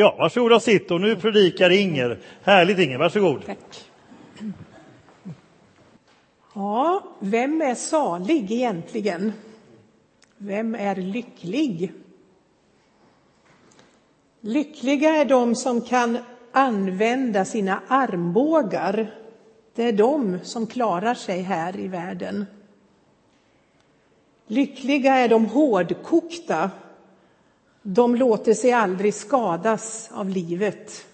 Ja, varsågod och sitt och nu predikar Inger. Härligt Inger, varsågod. Tack. Ja, vem är salig egentligen? Vem är lycklig? Lyckliga är de som kan använda sina armbågar. Det är de som klarar sig här i världen. Lyckliga är de hårdkokta. De låter sig aldrig skadas av livet.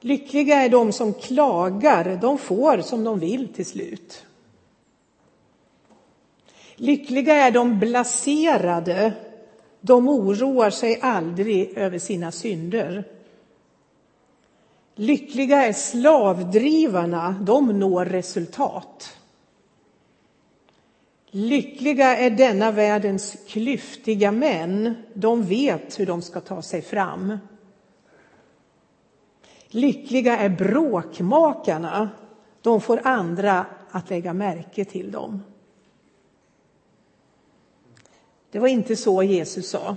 Lyckliga är de som klagar, de får som de vill till slut. Lyckliga är de blaserade, de oroar sig aldrig över sina synder. Lyckliga är slavdrivarna, de når resultat. Lyckliga är denna världens klyftiga män, de vet hur de ska ta sig fram. Lyckliga är bråkmakarna, de får andra att lägga märke till dem. Det var inte så Jesus sa.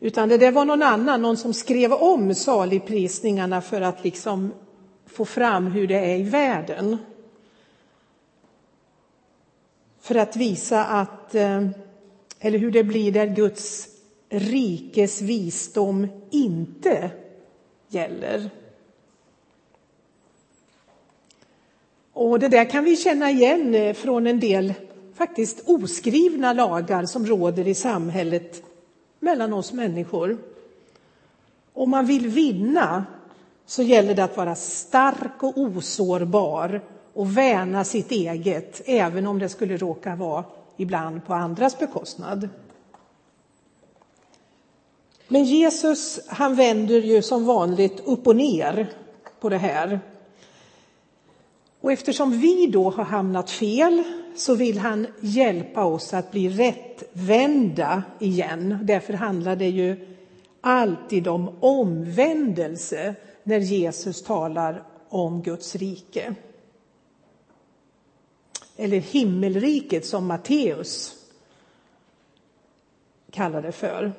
Utan det där var någon annan, någon som skrev om saligprisningarna för att liksom få fram hur det är i världen. För att visa att, eh, eller hur det blir där Guds rikes visdom inte gäller. Och det där kan vi känna igen eh, från en del faktiskt oskrivna lagar som råder i samhället mellan oss människor. Om man vill vinna så gäller det att vara stark och osårbar och värna sitt eget, även om det skulle råka vara ibland på andras bekostnad. Men Jesus, han vänder ju som vanligt upp och ner på det här. Och eftersom vi då har hamnat fel så vill han hjälpa oss att bli rättvända igen. Därför handlar det ju alltid om omvändelse när Jesus talar om Guds rike. Eller himmelriket som Matteus kallar det för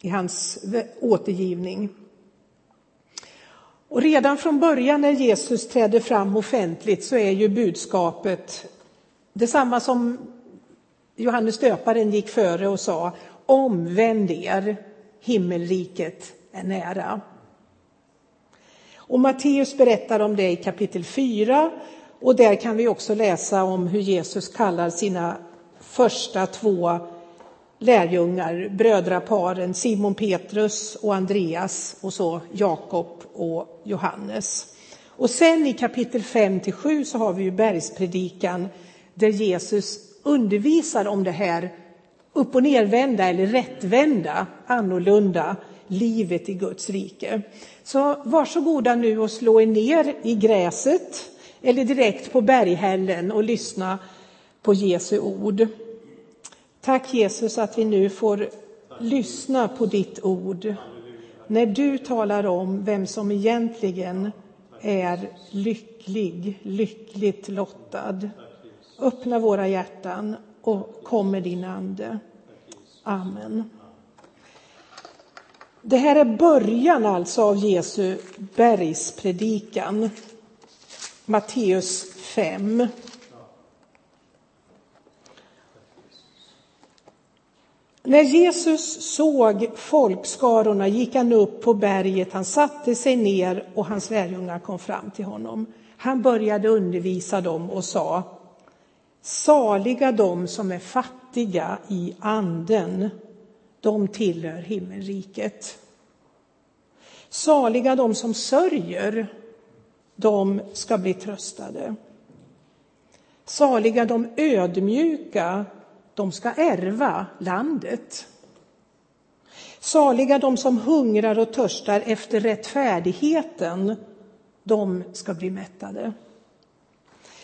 i hans återgivning. Och redan från början när Jesus trädde fram offentligt så är ju budskapet detsamma som Johannes döparen gick före och sa omvänd er, himmelriket är nära. Och Matteus berättar om det i kapitel 4 och där kan vi också läsa om hur Jesus kallar sina första två lärjungar, brödraparen Simon Petrus och Andreas och så Jakob och Johannes. Och sen i kapitel 5 till 7 så har vi ju bergspredikan där Jesus undervisar om det här upp och nervända eller rättvända, annorlunda livet i Guds rike. Så varsågoda nu och slå er ner i gräset eller direkt på berghällen och lyssna på Jesu ord. Tack Jesus att vi nu får lyssna på ditt ord när du talar om vem som egentligen är lycklig, lyckligt lottad. Öppna våra hjärtan och kom med din ande. Amen. Det här är början alltså av Jesu bergspredikan. Matteus 5. När Jesus såg folkskarorna gick han upp på berget, han satte sig ner och hans lärjungar kom fram till honom. Han började undervisa dem och sa Saliga de som är fattiga i anden, de tillhör himmelriket. Saliga de som sörjer, de ska bli tröstade. Saliga de ödmjuka, de ska ärva landet. Saliga de som hungrar och törstar efter rättfärdigheten, de ska bli mättade.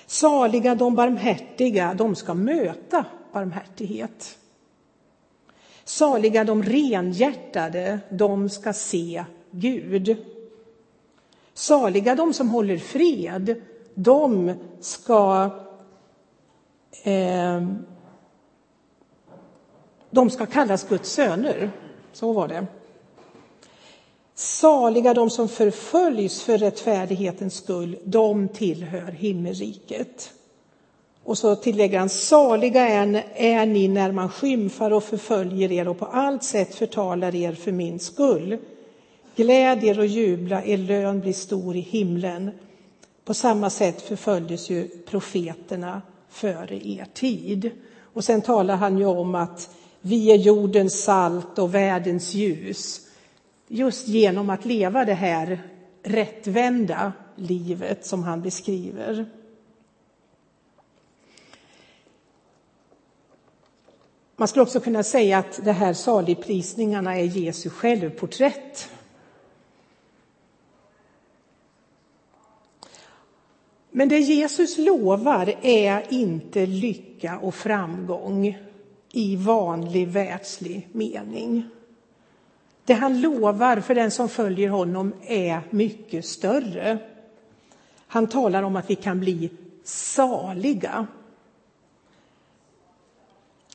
Saliga de barmhärtiga, de ska möta barmhärtighet. Saliga de renhjärtade, de ska se Gud. Saliga de som håller fred, de ska eh, de ska kallas Guds söner. Så var det. Saliga de som förföljs för rättfärdighetens skull, de tillhör himmelriket. Och så tillägger han, saliga är, är ni när man skymfar och förföljer er och på allt sätt förtalar er för min skull. Gläd er och jubla, er lön blir stor i himlen. På samma sätt förföljdes ju profeterna före er tid. Och sen talar han ju om att vi är jordens salt och världens ljus. Just genom att leva det här rättvända livet som han beskriver. Man skulle också kunna säga att det här saligprisningarna är Jesu självporträtt. Men det Jesus lovar är inte lycka och framgång i vanlig världslig mening. Det han lovar för den som följer honom är mycket större. Han talar om att vi kan bli saliga.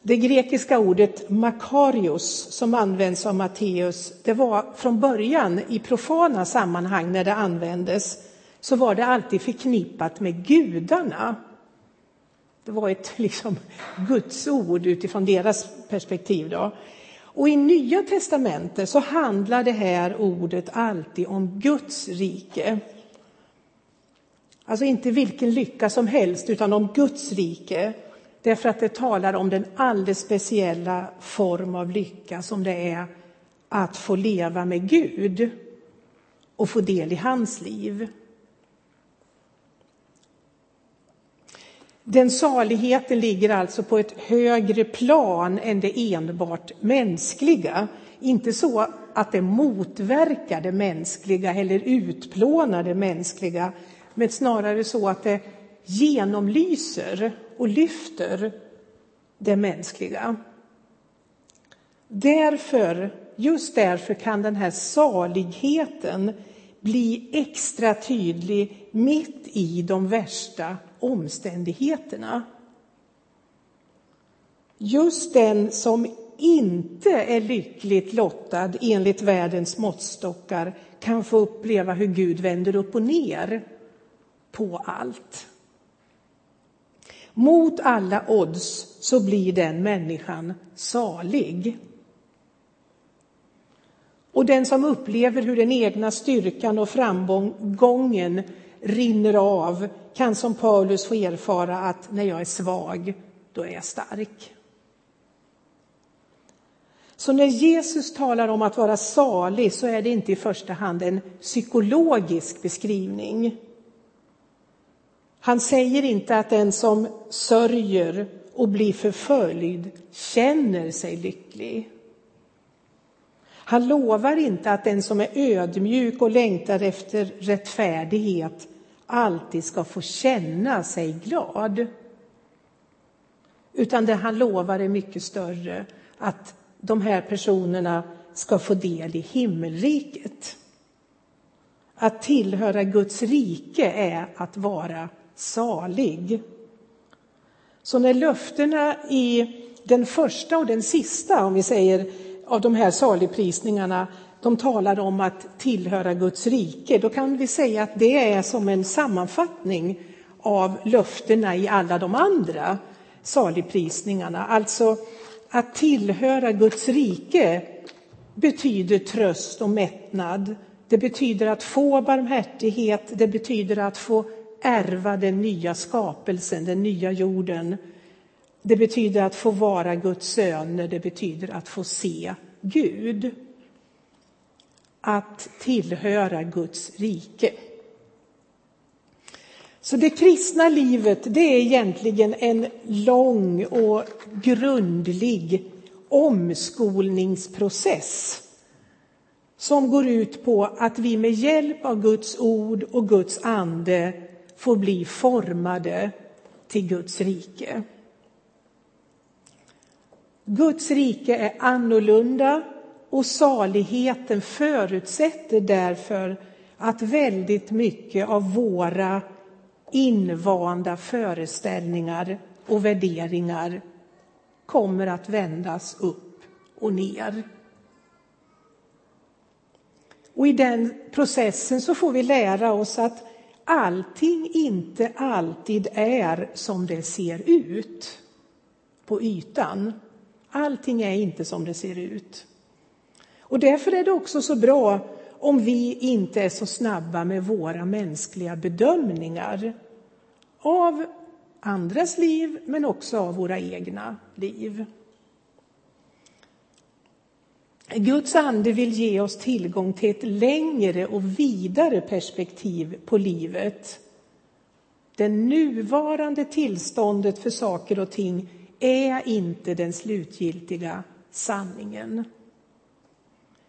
Det grekiska ordet makarios som används av Matteus, det var från början i profana sammanhang när det användes, så var det alltid förknippat med gudarna. Det var ett liksom, Guds ord utifrån deras perspektiv. Då. Och i Nya testamentet så handlar det här ordet alltid om Guds rike. Alltså inte vilken lycka som helst, utan om Guds rike. Därför att det talar om den alldeles speciella form av lycka som det är att få leva med Gud och få del i hans liv. Den saligheten ligger alltså på ett högre plan än det enbart mänskliga. Inte så att det motverkar det mänskliga eller utplånar det mänskliga, men snarare så att det genomlyser och lyfter det mänskliga. Därför, just därför kan den här saligheten bli extra tydlig mitt i de värsta omständigheterna. Just den som inte är lyckligt lottad enligt världens måttstockar kan få uppleva hur Gud vänder upp och ner på allt. Mot alla odds så blir den människan salig. Och den som upplever hur den egna styrkan och framgången rinner av kan som Paulus få erfara att när jag är svag, då är jag stark. Så när Jesus talar om att vara salig så är det inte i första hand en psykologisk beskrivning. Han säger inte att den som sörjer och blir förföljd känner sig lycklig. Han lovar inte att den som är ödmjuk och längtar efter rättfärdighet alltid ska få känna sig glad. Utan det han lovar är mycket större, att de här personerna ska få del i himmelriket. Att tillhöra Guds rike är att vara salig. Så när löftena i den första och den sista, om vi säger av de här saligprisningarna, de talar om att tillhöra Guds rike, då kan vi säga att det är som en sammanfattning av löftena i alla de andra saligprisningarna. Alltså att tillhöra Guds rike betyder tröst och mättnad. Det betyder att få barmhärtighet, det betyder att få ärva den nya skapelsen, den nya jorden. Det betyder att få vara Guds söner, det betyder att få se Gud. Att tillhöra Guds rike. Så det kristna livet det är egentligen en lång och grundlig omskolningsprocess som går ut på att vi med hjälp av Guds ord och Guds ande får bli formade till Guds rike. Guds rike är annorlunda och saligheten förutsätter därför att väldigt mycket av våra invanda föreställningar och värderingar kommer att vändas upp och ner. Och i den processen så får vi lära oss att allting inte alltid är som det ser ut på ytan. Allting är inte som det ser ut. Och därför är det också så bra om vi inte är så snabba med våra mänskliga bedömningar av andras liv, men också av våra egna liv. Guds ande vill ge oss tillgång till ett längre och vidare perspektiv på livet. Det nuvarande tillståndet för saker och ting är inte den slutgiltiga sanningen.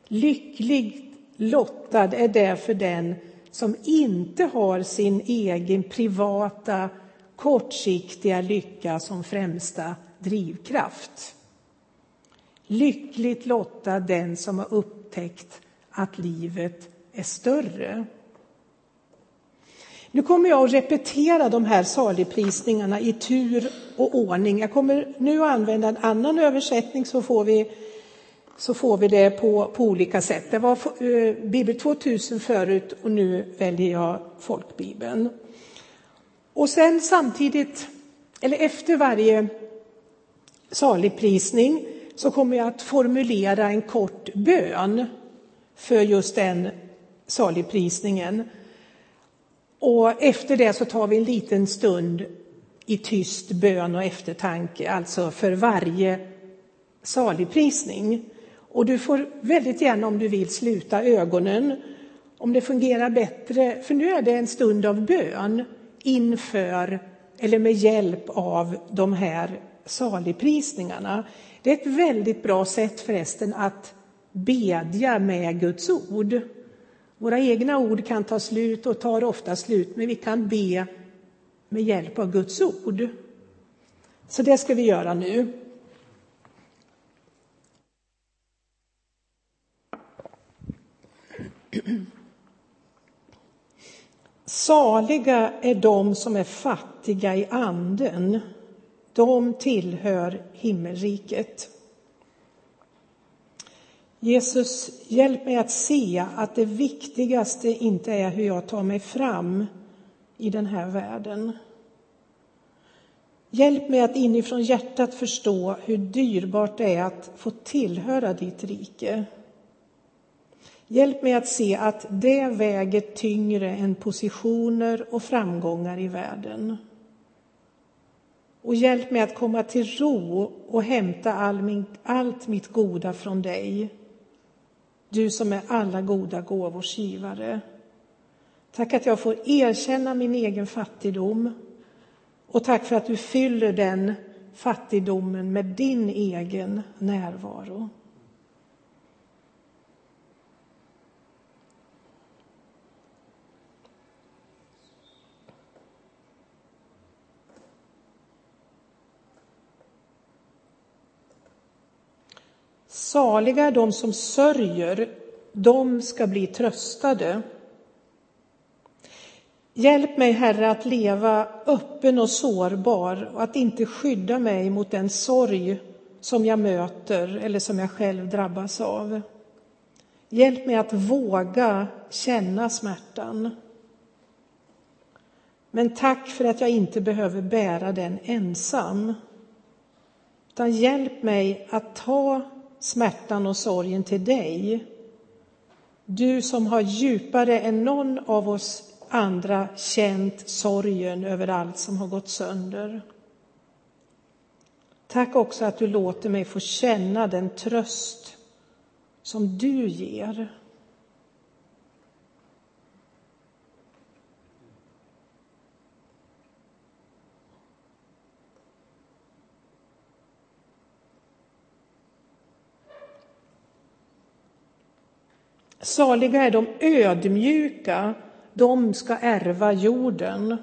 Lyckligt lottad är därför den som inte har sin egen privata kortsiktiga lycka som främsta drivkraft. Lyckligt lottad den som har upptäckt att livet är större. Nu kommer jag att repetera de här saligprisningarna i tur och ordning. Jag kommer nu att använda en annan översättning så får vi, så får vi det på, på olika sätt. Det var eh, Bibel 2000 förut och nu väljer jag folkbibeln. Och sen samtidigt, eller efter varje saligprisning så kommer jag att formulera en kort bön för just den saligprisningen. Och efter det så tar vi en liten stund i tyst bön och eftertanke, alltså för varje saligprisning. Och du får väldigt gärna om du vill sluta ögonen om det fungerar bättre, för nu är det en stund av bön inför eller med hjälp av de här saligprisningarna. Det är ett väldigt bra sätt förresten att bedja med Guds ord. Våra egna ord kan ta slut och tar ofta slut, men vi kan be med hjälp av Guds ord. Så det ska vi göra nu. Saliga är de som är fattiga i anden. De tillhör himmelriket. Jesus, hjälp mig att se att det viktigaste inte är hur jag tar mig fram i den här världen. Hjälp mig att inifrån hjärtat förstå hur dyrbart det är att få tillhöra ditt rike. Hjälp mig att se att det väger tyngre än positioner och framgångar i världen. Och hjälp mig att komma till ro och hämta all min, allt mitt goda från dig. Du som är alla goda gåvors givare. Tack att jag får erkänna min egen fattigdom och tack för att du fyller den fattigdomen med din egen närvaro. Saliga är de som sörjer, de ska bli tröstade. Hjälp mig, Herre, att leva öppen och sårbar och att inte skydda mig mot den sorg som jag möter eller som jag själv drabbas av. Hjälp mig att våga känna smärtan. Men tack för att jag inte behöver bära den ensam. Utan hjälp mig att ta smärtan och sorgen till dig. Du som har djupare än någon av oss andra känt sorgen över allt som har gått sönder. Tack också att du låter mig få känna den tröst som du ger. Saliga är de ödmjuka, de ska ärva jorden.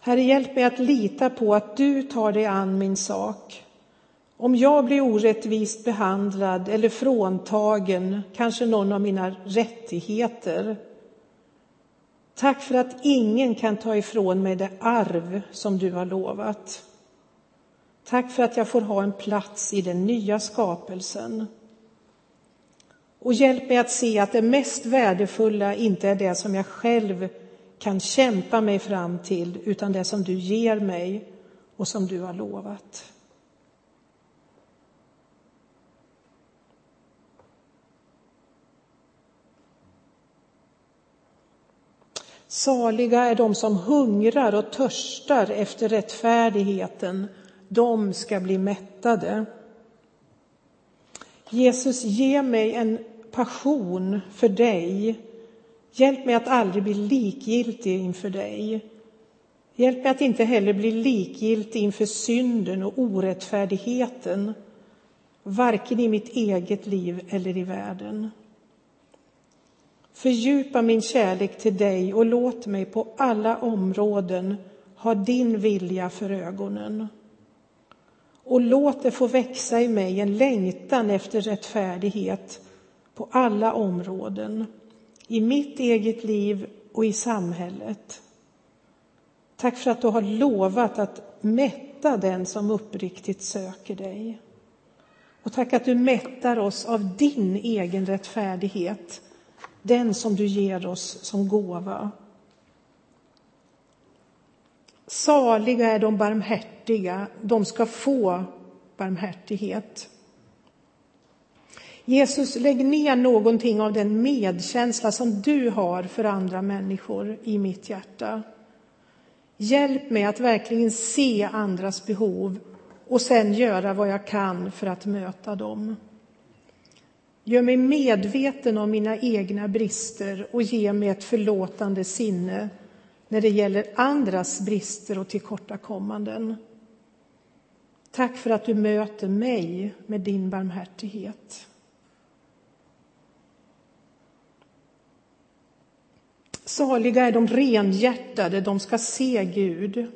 Herre, hjälp mig att lita på att du tar dig an min sak. Om jag blir orättvist behandlad eller fråntagen kanske någon av mina rättigheter. Tack för att ingen kan ta ifrån mig det arv som du har lovat. Tack för att jag får ha en plats i den nya skapelsen. Och hjälp mig att se att det mest värdefulla inte är det som jag själv kan kämpa mig fram till, utan det som du ger mig och som du har lovat. Saliga är de som hungrar och törstar efter rättfärdigheten, de ska bli mättade. Jesus, ge mig en passion för dig. Hjälp mig att aldrig bli likgiltig inför dig. Hjälp mig att inte heller bli likgiltig inför synden och orättfärdigheten, varken i mitt eget liv eller i världen. Fördjupa min kärlek till dig och låt mig på alla områden ha din vilja för ögonen. Och låt det få växa i mig en längtan efter rättfärdighet på alla områden, i mitt eget liv och i samhället. Tack för att du har lovat att mätta den som uppriktigt söker dig. Och tack att du mättar oss av din egen rättfärdighet den som du ger oss som gåva. Saliga är de barmhärtiga, de ska få barmhärtighet. Jesus, lägg ner någonting av den medkänsla som du har för andra människor i mitt hjärta. Hjälp mig att verkligen se andras behov och sen göra vad jag kan för att möta dem. Gör mig medveten om mina egna brister och ge mig ett förlåtande sinne när det gäller andras brister och tillkortakommanden. Tack för att du möter mig med din barmhärtighet. Saliga är de renhjärtade, de ska se Gud.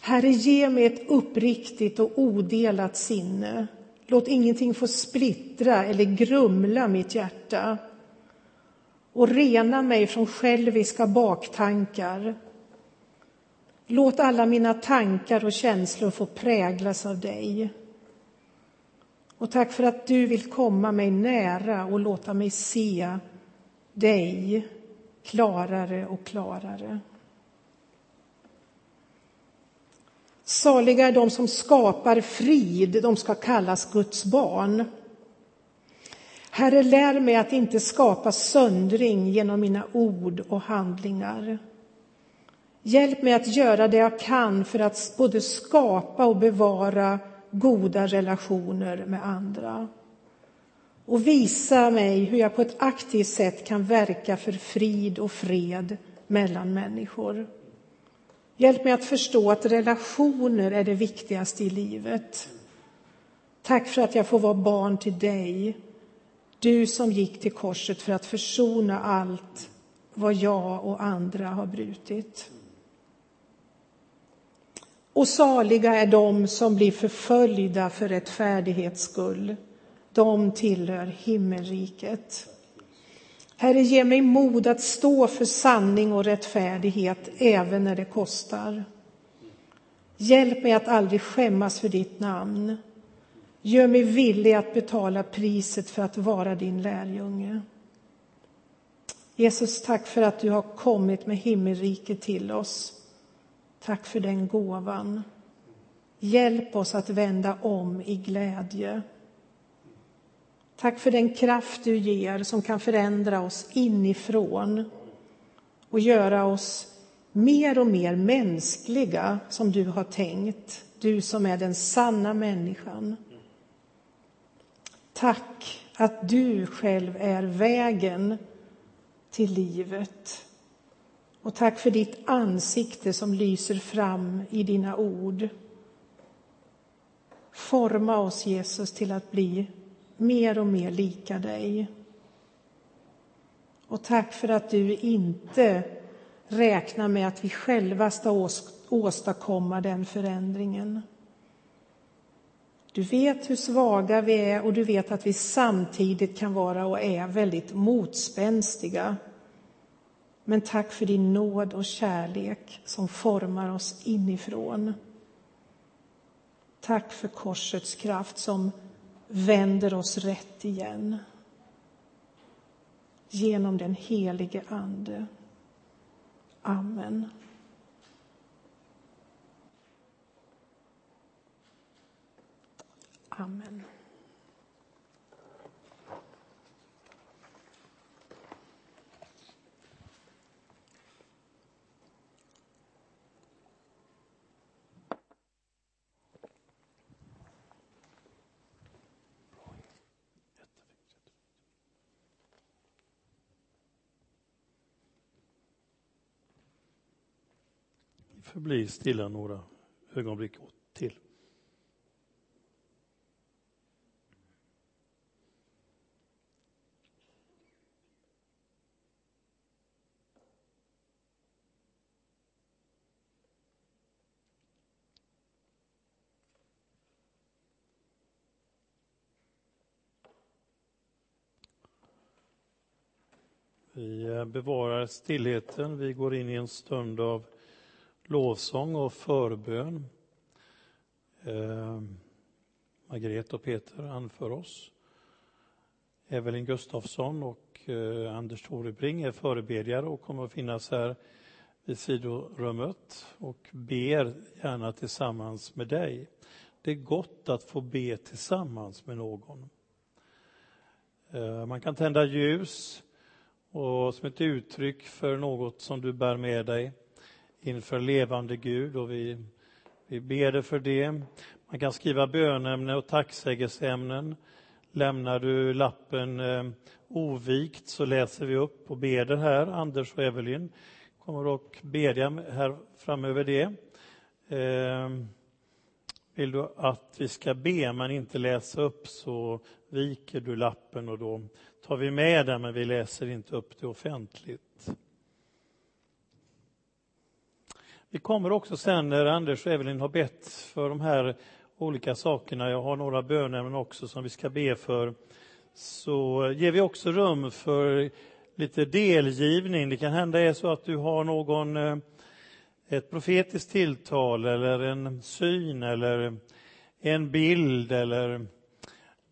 Herre, ge mig ett uppriktigt och odelat sinne Låt ingenting få splittra eller grumla mitt hjärta och rena mig från själviska baktankar. Låt alla mina tankar och känslor få präglas av dig. Och tack för att du vill komma mig nära och låta mig se dig klarare och klarare. Saliga är de som skapar frid, de ska kallas Guds barn. Herre, lär mig att inte skapa söndring genom mina ord och handlingar. Hjälp mig att göra det jag kan för att både skapa och bevara goda relationer med andra. Och visa mig hur jag på ett aktivt sätt kan verka för frid och fred mellan människor. Hjälp mig att förstå att relationer är det viktigaste i livet. Tack för att jag får vara barn till dig. Du som gick till korset för att försona allt vad jag och andra har brutit. Och saliga är de som blir förföljda för rättfärdighets skull. De tillhör himmelriket. Herre, ge mig mod att stå för sanning och rättfärdighet även när det kostar. Hjälp mig att aldrig skämmas för ditt namn. Gör mig villig att betala priset för att vara din lärjunge. Jesus, tack för att du har kommit med himmelriket till oss. Tack för den gåvan. Hjälp oss att vända om i glädje. Tack för den kraft du ger som kan förändra oss inifrån och göra oss mer och mer mänskliga som du har tänkt, du som är den sanna människan. Tack att du själv är vägen till livet. Och tack för ditt ansikte som lyser fram i dina ord. Forma oss, Jesus, till att bli mer och mer lika dig. Och tack för att du inte räknar med att vi själva ska åstadkomma den förändringen. Du vet hur svaga vi är och du vet att vi samtidigt kan vara och är väldigt motspänstiga. Men tack för din nåd och kärlek som formar oss inifrån. Tack för korsets kraft som vänder oss rätt igen genom den helige Ande. Amen. Amen. Förbli stilla några ögonblick till. Vi bevarar stillheten. Vi går in i en stund av lovsång och förbön. Eh, Margret och Peter anför oss. Evelyn Gustafsson och eh, Anders Torebring är förebedjare och kommer att finnas här vid sidorummet och ber gärna tillsammans med dig. Det är gott att få be tillsammans med någon. Eh, man kan tända ljus och som ett uttryck för något som du bär med dig inför levande Gud och vi, vi ber för det. Man kan skriva bönämne och tacksägelseämnen. Lämnar du lappen eh, ovikt så läser vi upp och ber här. Anders och Evelyn kommer att bedja här framöver det. Eh, vill du att vi ska be men inte läsa upp så viker du lappen och då tar vi med den men vi läser inte upp det offentligt. Vi kommer också sen när Anders och Evelyn har bett för de här olika sakerna, jag har några bönämnen också som vi ska be för, så ger vi också rum för lite delgivning. Det kan hända är så att du har någon, eh, ett profetiskt tilltal eller en syn eller en bild eller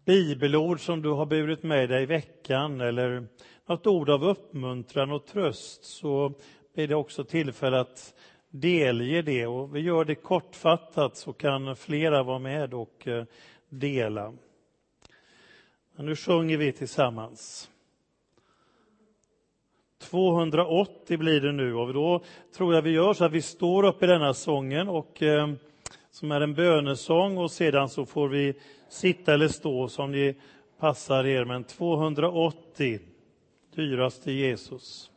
bibelord som du har burit med dig i veckan eller något ord av uppmuntran och tröst så blir det också tillfälle att delge det och vi gör det kortfattat så kan flera vara med och eh, dela. Men nu sjunger vi tillsammans. 280 blir det nu och då tror jag vi gör så att vi står upp i denna sången och eh, som är en bönesång och sedan så får vi sitta eller stå som ni passar er. Men 280, dyraste Jesus.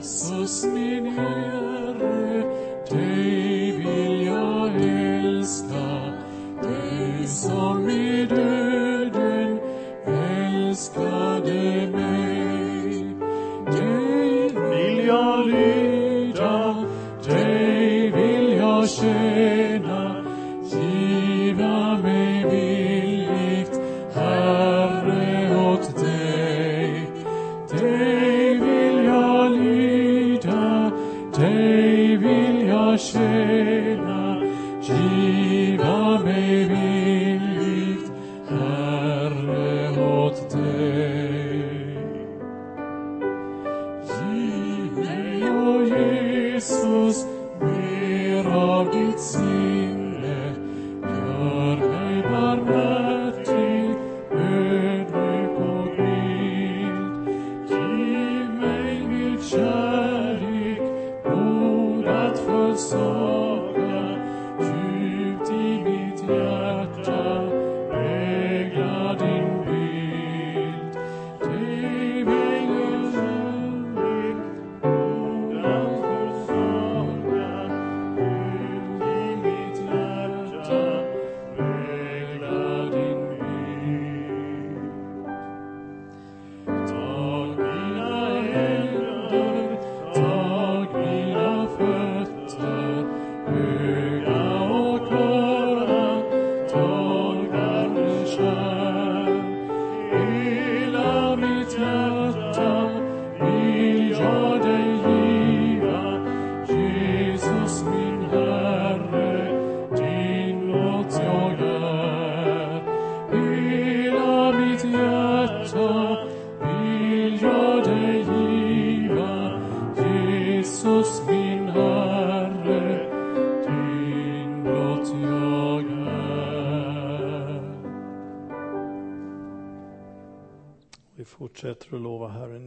Jesus min Herre,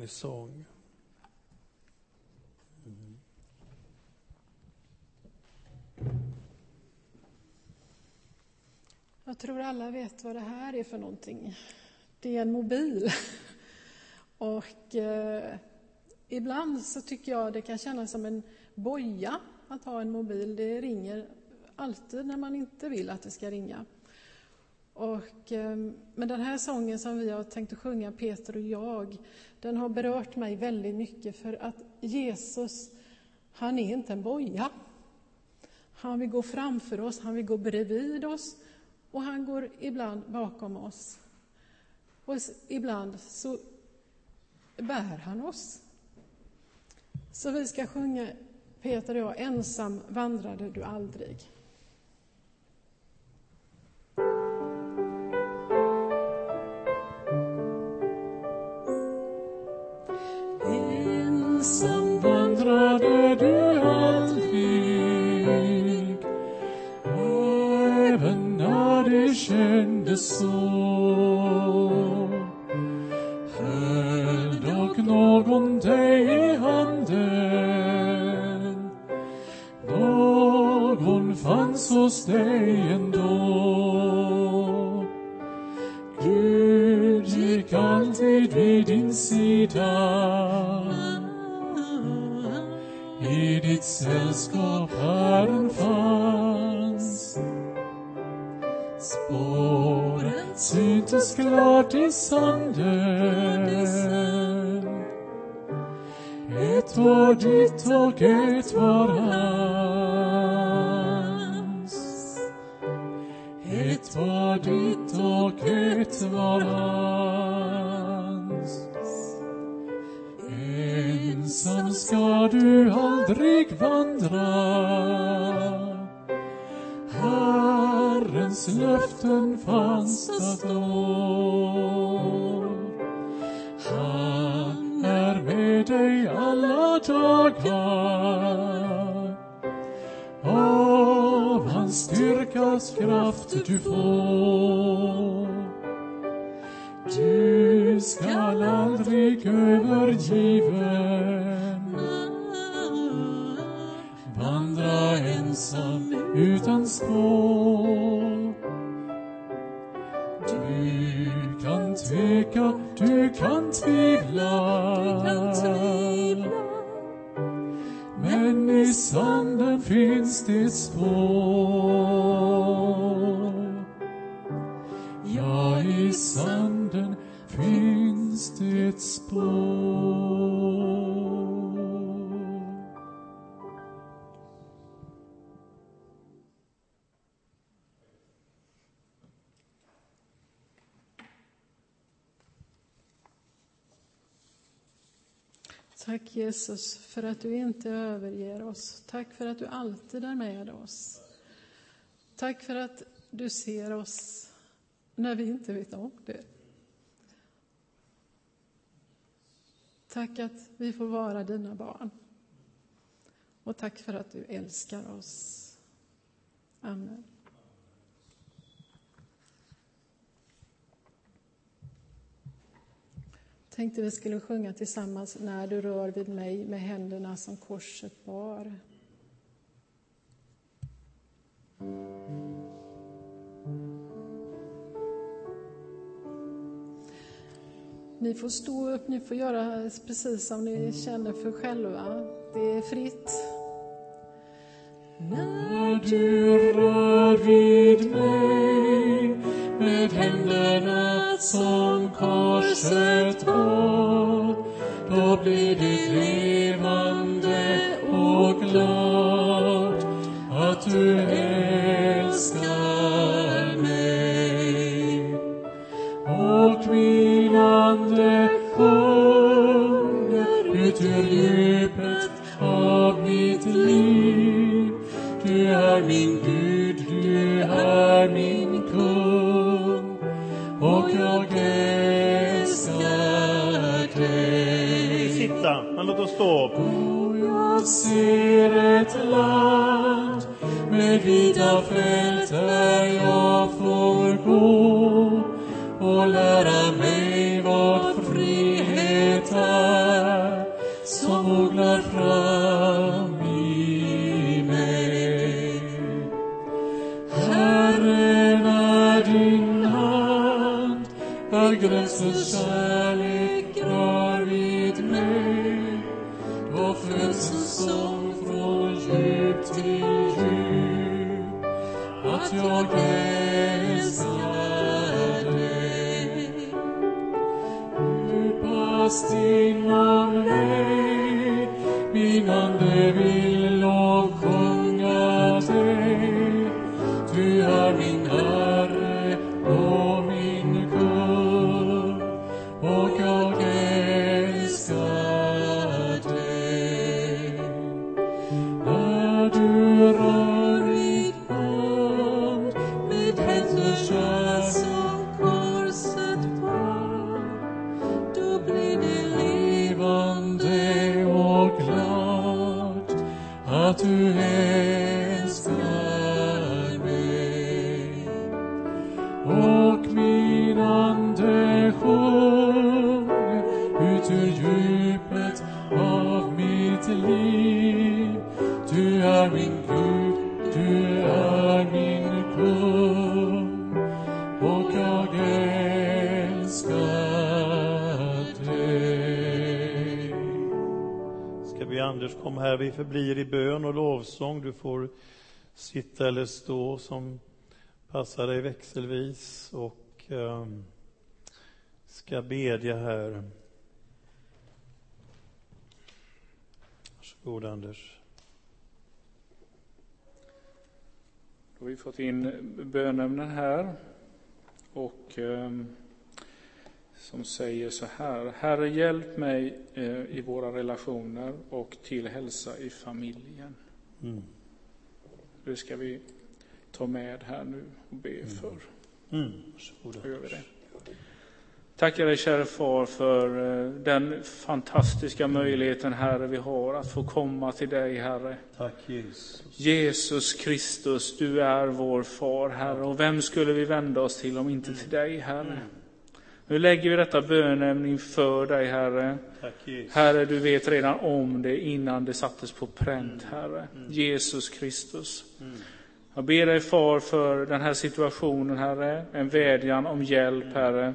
i sång. Jag tror alla vet vad det här är för någonting. Det är en mobil. Och eh, ibland så tycker jag det kan kännas som en boja att ha en mobil. Det ringer alltid när man inte vill att det ska ringa. Och, ehm, men den här sången som vi har tänkt att sjunga, Peter och jag, den har berört mig väldigt mycket för att Jesus, han är inte en boja. Han vill gå framför oss, han vill gå bredvid oss och han går ibland bakom oss. Och ibland så bär han oss. Så vi ska sjunga Peter och jag, ensam vandrade du aldrig. Kändes så. Höll dock någon dig i handen, någon fanns hos dig ändå. Gud gick alltid vid din sida. I ditt sällskap Herren fanns. Syntes klart i sanden. Ett var ditt och ett var hans. Ett var ditt och ett var hans. Ensam ska du aldrig vandra. Herrens löften Tack Jesus för att du inte överger oss. Tack för att du alltid är med oss. Tack för att du ser oss när vi inte vet om det. Tack att vi får vara dina barn. Och tack för att du älskar oss. Amen. Tänkte vi skulle sjunga tillsammans När du rör vid mig med händerna som korset bar. Ni får stå upp, ni får göra precis som ni känner för själva. Det är fritt. När du rör vid mig med händerna som korset bar, då blir det dig. Sitta, men låt oss stå upp. Och jag ser ett land med vida fält där jag får gå och lära förblir i bön och lovsång. Du får sitta eller stå som passar dig växelvis och eh, ska bedja här. Varsågod Anders. Då har vi fått in bönämnen här. Och eh, som säger så här. Herre, hjälp mig eh, i våra relationer och till hälsa i familjen. Mm. Det ska vi ta med här nu och be för. Mm. Varsågod Då gör vi det. Tackar dig kära far för eh, den fantastiska möjligheten Herre vi har att få komma till dig Herre. Tack Jesus. Jesus Kristus, du är vår far Herre och vem skulle vi vända oss till om inte till dig Herre? Nu lägger vi detta bönämne inför dig Herre. Tack Jesus. Herre, du vet redan om det innan det sattes på pränt Herre. Jesus Kristus. Jag ber dig far för den här situationen Herre, en vädjan om hjälp Herre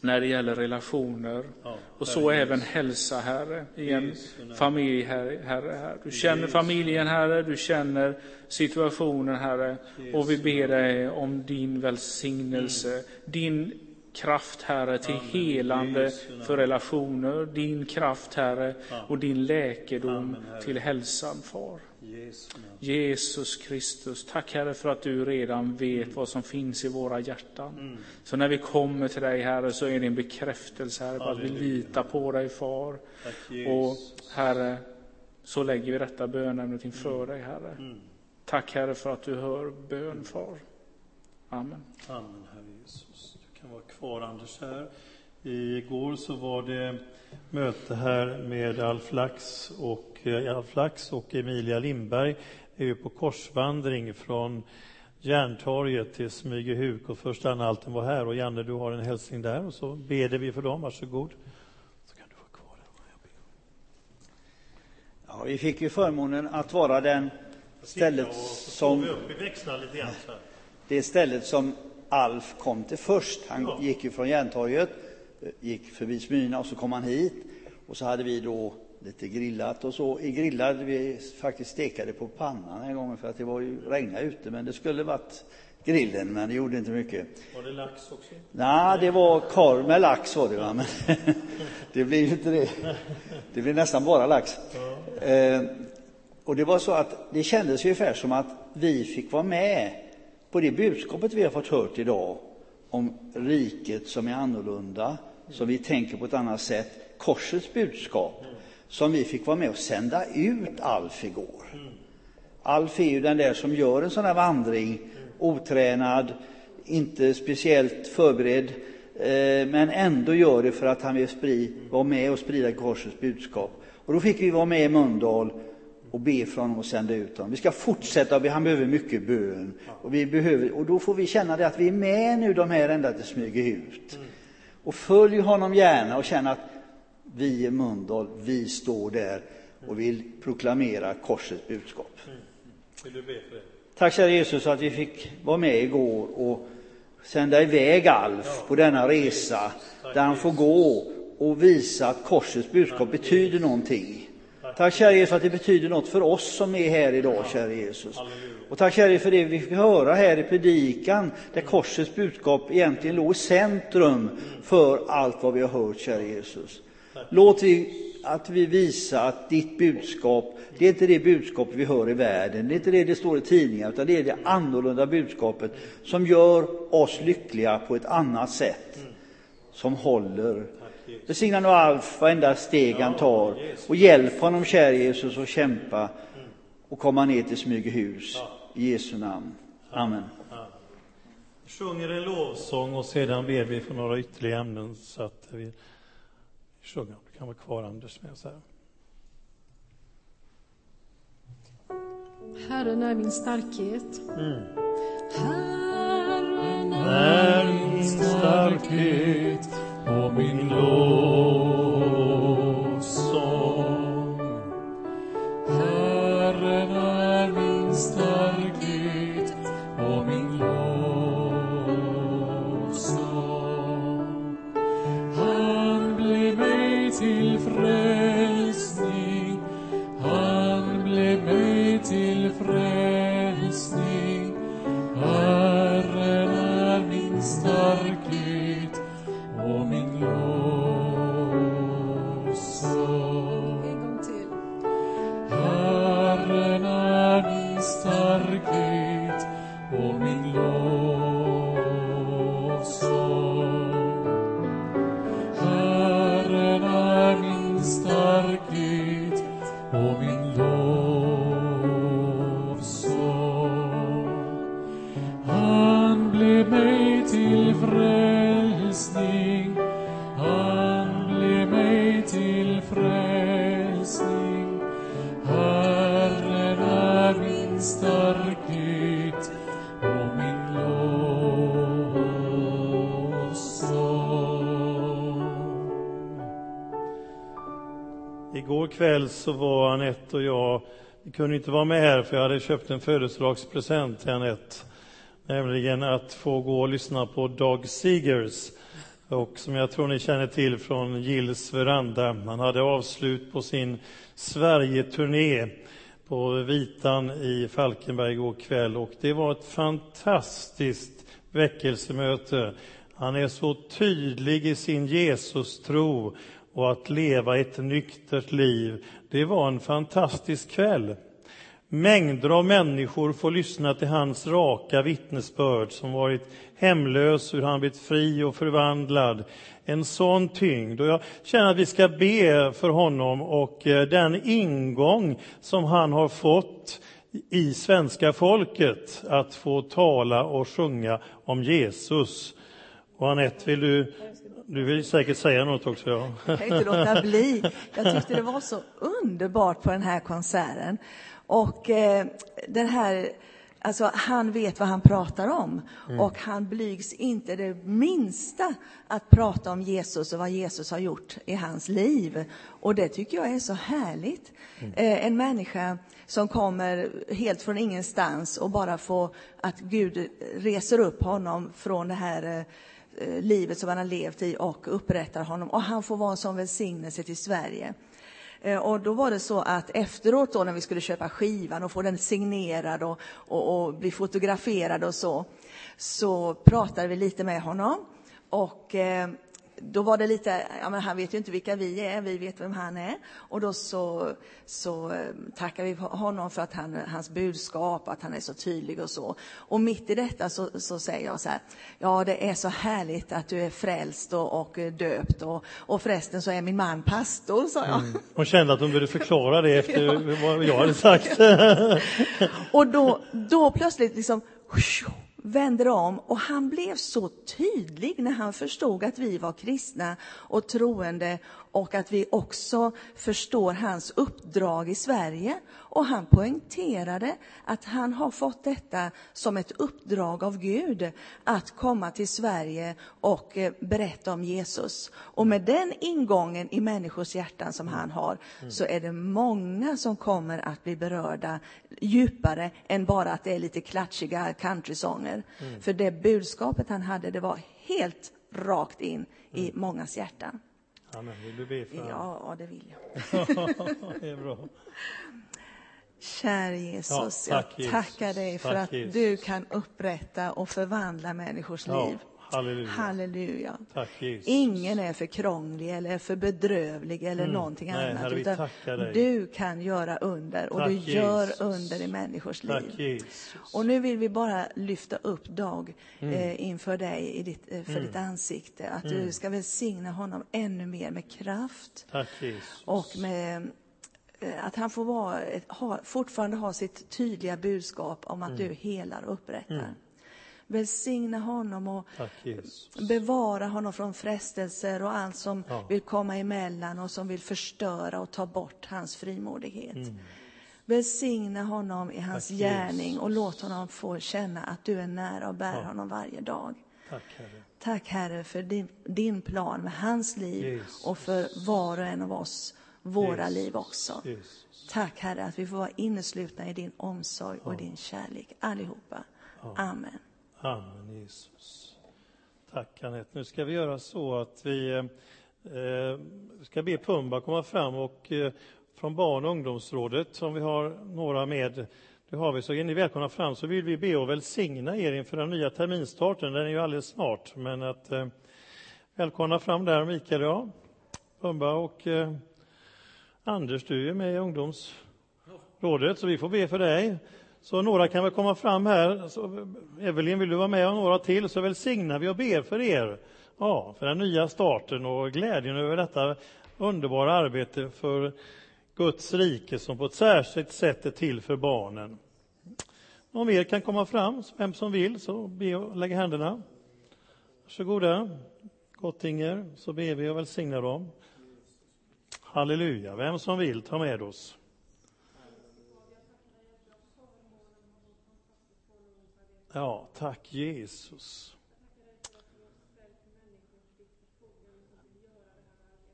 när det gäller relationer Ja, och så Herre även Jesus. hälsa Herre i en familj Herre. herre. Du känner familjen Herre, du känner situationen Herre och vi ber dig om din välsignelse, din kraft Herre till Amen. helande för relationer, din kraft Herre och din läkedom Amen, till hälsan Far. Jesus Kristus, tack Herre för att du redan vet vad som finns i våra hjärtan. Så när vi kommer till dig Herre så är det en bekräftelse Herre på att vi litar på dig Far. Tack Och. Herre, så lägger vi detta bönämnet inför dig Herre. Mm. Tack Herre för att du hör bön Far. Amen. Amen, Kan vara kvar, Anders, här. Igår så var det möte här med Alf Lax och, eh, Alf Lax och Emilia Lindberg är ju på korsvandring från Järntorget till Smygehuk och första anhalten var här och Janne du har en hälsning där och så beder vi för dem, varsågod. Så kan du vara kvar där. Ja, vi fick ju förmånen att vara den stället som, vi upp, vi växlar lite grann det stället som Alf kom till först. Han Ja. gick ju från Järntorget, eh, gick förbi Smyrna och så kom han hit. Och så hade vi då lite grillat och så. I grillade vi faktiskt stekade på pannan en gång för att det var ju regna ute, men det skulle varit grillen, men det gjorde inte mycket. Var det lax också? Nej, det var korv med lax var det, va? men det blir ju inte det. Det blir nästan bara lax. Eh, och det var så att det kändes ungefär som att vi fick vara med på det budskapet vi har fått hört idag om riket som är annorlunda, som vi tänker på ett annat sätt, korsets budskap, som vi fick vara med och sända ut Alf igår. Alf är ju den där som gör en sån här vandring, otränad, inte speciellt förberedd, eh, men ändå gör det för att han vill spri, vara med och sprida korsets budskap. Och då fick vi vara med i Mölndal och be för honom och sända ut honom. Vi ska fortsätta be, han behöver mycket bön. Och, vi behöver, och då får vi känna det att vi är med nu de här ända till Smygehult. Och följ honom gärna och känn att vi i Mölndal, vi står där och vill proklamera korsets budskap. Vill du be för det? Tack kära Jesus att vi fick vara med igår och sända iväg Alf på denna resa där han får gå och visa att korsets budskap betyder någonting. Tack kära Jesus att det betyder något för oss som är här idag, kära Jesus. Och tack kära för det vi fick höra här i predikan, där korsets budskap egentligen låg i centrum för allt vad vi har hört, kära Jesus. Låt vi att vi visar att ditt budskap, det är inte det budskap vi hör i världen, det är inte det det står i tidningar, utan det är det annorlunda budskapet som gör oss lyckliga på ett annat sätt, som håller. Välsigna nu Alf varenda steg han tar och hjälp honom, kära Jesus, att kämpa och komma ner till Smygehus. I Jesu namn. Amen. Vi sjunger en lovsång och sedan ber vi för några ytterligare ämnen så att vi sjunger. Du kan vara kvar Anders med oss här. Herren är min starkhet. Herren är min starkhet och min lovsång. Herren är min starkhet och min lovsång. Han blev mig till frälsning. Han blev mig till frälsning. Herren är min starkhet kväll så var Anette och jag, vi kunde inte vara med här för jag hade köpt en födelsedagspresent till Anette. Nämligen att få gå och lyssna på Dog Seegers. Och som jag tror ni känner till från Gills veranda. Han hade avslut på sin Sverige-turné på Vitan i Falkenberg igår kväll. Och det var ett fantastiskt väckelsemöte. Han är så tydlig i sin Jesus-tro och att leva ett nyktert liv. Det var en fantastisk kväll. Mängder av människor får lyssna till hans raka vittnesbörd som varit hemlös, hur han blivit fri och förvandlad. En sån tyngd. Och jag känner att vi ska be för honom och eh, den ingång som han har fått i svenska folket att få tala och sjunga om Jesus. Och Anette, vill du, du vill säkert säga något också? Ja. Jag kan inte låta bli. Jag tyckte det var så underbart på den här konserten. Och eh, den här, alltså han vet vad han pratar om. Och han blygs inte det minsta att prata om Jesus och vad Jesus har gjort i hans liv. Och det tycker jag är så härligt. Eh, en människa som kommer helt från ingenstans och bara får att Gud reser upp honom från det här eh, Eh, livet som han har levt i och upprättar honom. Och han får vara en sån välsignelse till Sverige. Eh, och då var det så att efteråt då när vi skulle köpa skivan och få den signerad och, och, och bli fotograferad och så, så pratade vi lite med honom. Och eh, då var det lite, ja men han vet ju inte vilka vi är, vi vet vem han är. Och då så, så eh, tackar vi honom för att han, hans budskap, att han är så tydlig och så. Och mitt i detta så, så säger jag så här, ja det är så härligt att du är frälst och, och döpt och, och förresten så är min man pastor, sa jag. Hon kände att hon behövde förklara det efter vad jag hade sagt. Och då, då plötsligt liksom vände om och han blev så tydlig när han förstod att vi var kristna och troende och att vi också förstår hans uppdrag i Sverige. Och han poängterade att han har fått detta som ett uppdrag av Gud att komma till Sverige och eh, berätta om Jesus. Och med den ingången i människors hjärtan som han har så är det många som kommer att bli berörda djupare än bara att det är lite klatschiga countrysånger. För det budskapet han hade, det var helt rakt in i mångas hjärtan. Amen. Vill du be för honom? Ja, det vill jag. det är bra. Kära Jesus, Ja, tack, jag tackar dig för Tack, att Jesus. du kan upprätta och förvandla människors Ja, liv. Halleluja. Halleluja. Tack. Ingen är för krånglig eller för bedrövlig eller Mm. någonting Nej, annat. Herre, utan du kan göra under och Tack, du gör Jesus. under i människors Tack liv. Jesus. Och nu vill vi bara lyfta upp Dag Mm. eh, inför dig i ditt, eh, för ditt ansikte. Att Mm. du ska välsigna honom ännu mer med kraft och med eh, att han får vara, ha, fortfarande ha sitt tydliga budskap om att Mm. du helar och upprättar. Välsigna honom och Tack bevara honom från frestelser och allt som Ja. vill komma emellan och som vill förstöra och ta bort hans frimodighet. Mm. Välsigna honom i hans Tack, gärning Jesus. och låt honom få känna att du är nära och bär Ja. honom varje dag. Tack Herre. Tack Herre för din, din plan med hans liv Jesus. och för var och en av oss, våra Jesus. liv också. Tack Herre att vi får vara inneslutna i din omsorg och Ja. din kärlek allihopa. Ja. Amen. Amen Jesus. Tack Anette. Nu ska vi göra så att vi eh, ska be Pumba komma fram och eh, från barn och ungdomsrådet som vi har några med det har vi, så är ni välkomna fram så vill vi be och välsigna er inför den nya terminstarten. Den är ju alldeles snart, men att eh, välkomna fram där Mikael och jag, Pumba och eh, Anders, du är med i ungdomsrådet så vi får be för dig. Så några kan väl komma fram här. Så, Evelyn, vill du vara med och några till så välsignar vi och ber för er. Ja, för den nya starten och glädjen över detta underbara arbete för Guds rike som på ett särskilt sätt är till för barnen. Om er kan komma fram, vem som vill, så be och lägga händerna. Varsågoda. Gottinger, så ber vi och välsignar dem. Halleluja. Vem som vill, ta med oss. Ja, tack Jesus.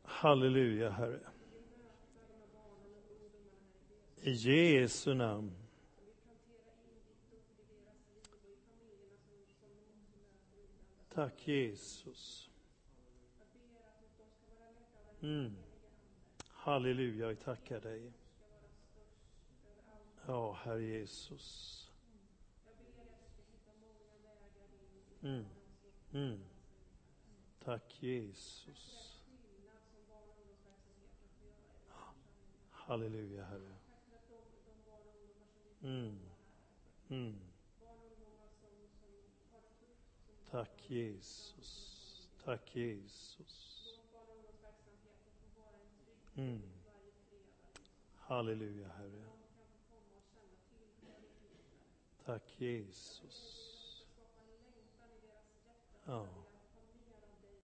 Halleluja, Herre. I Jesu namn. Tack Jesus. Mm. Halleluja, vi tackar dig. Ja, Herre Jesus. Mm. Mm. Tack Jesus. Halleluja, Herre. Mm. Mm. Tack Jesus. Tack Jesus. Mm. Halleluja, Herre. Tack Jesus. Ja.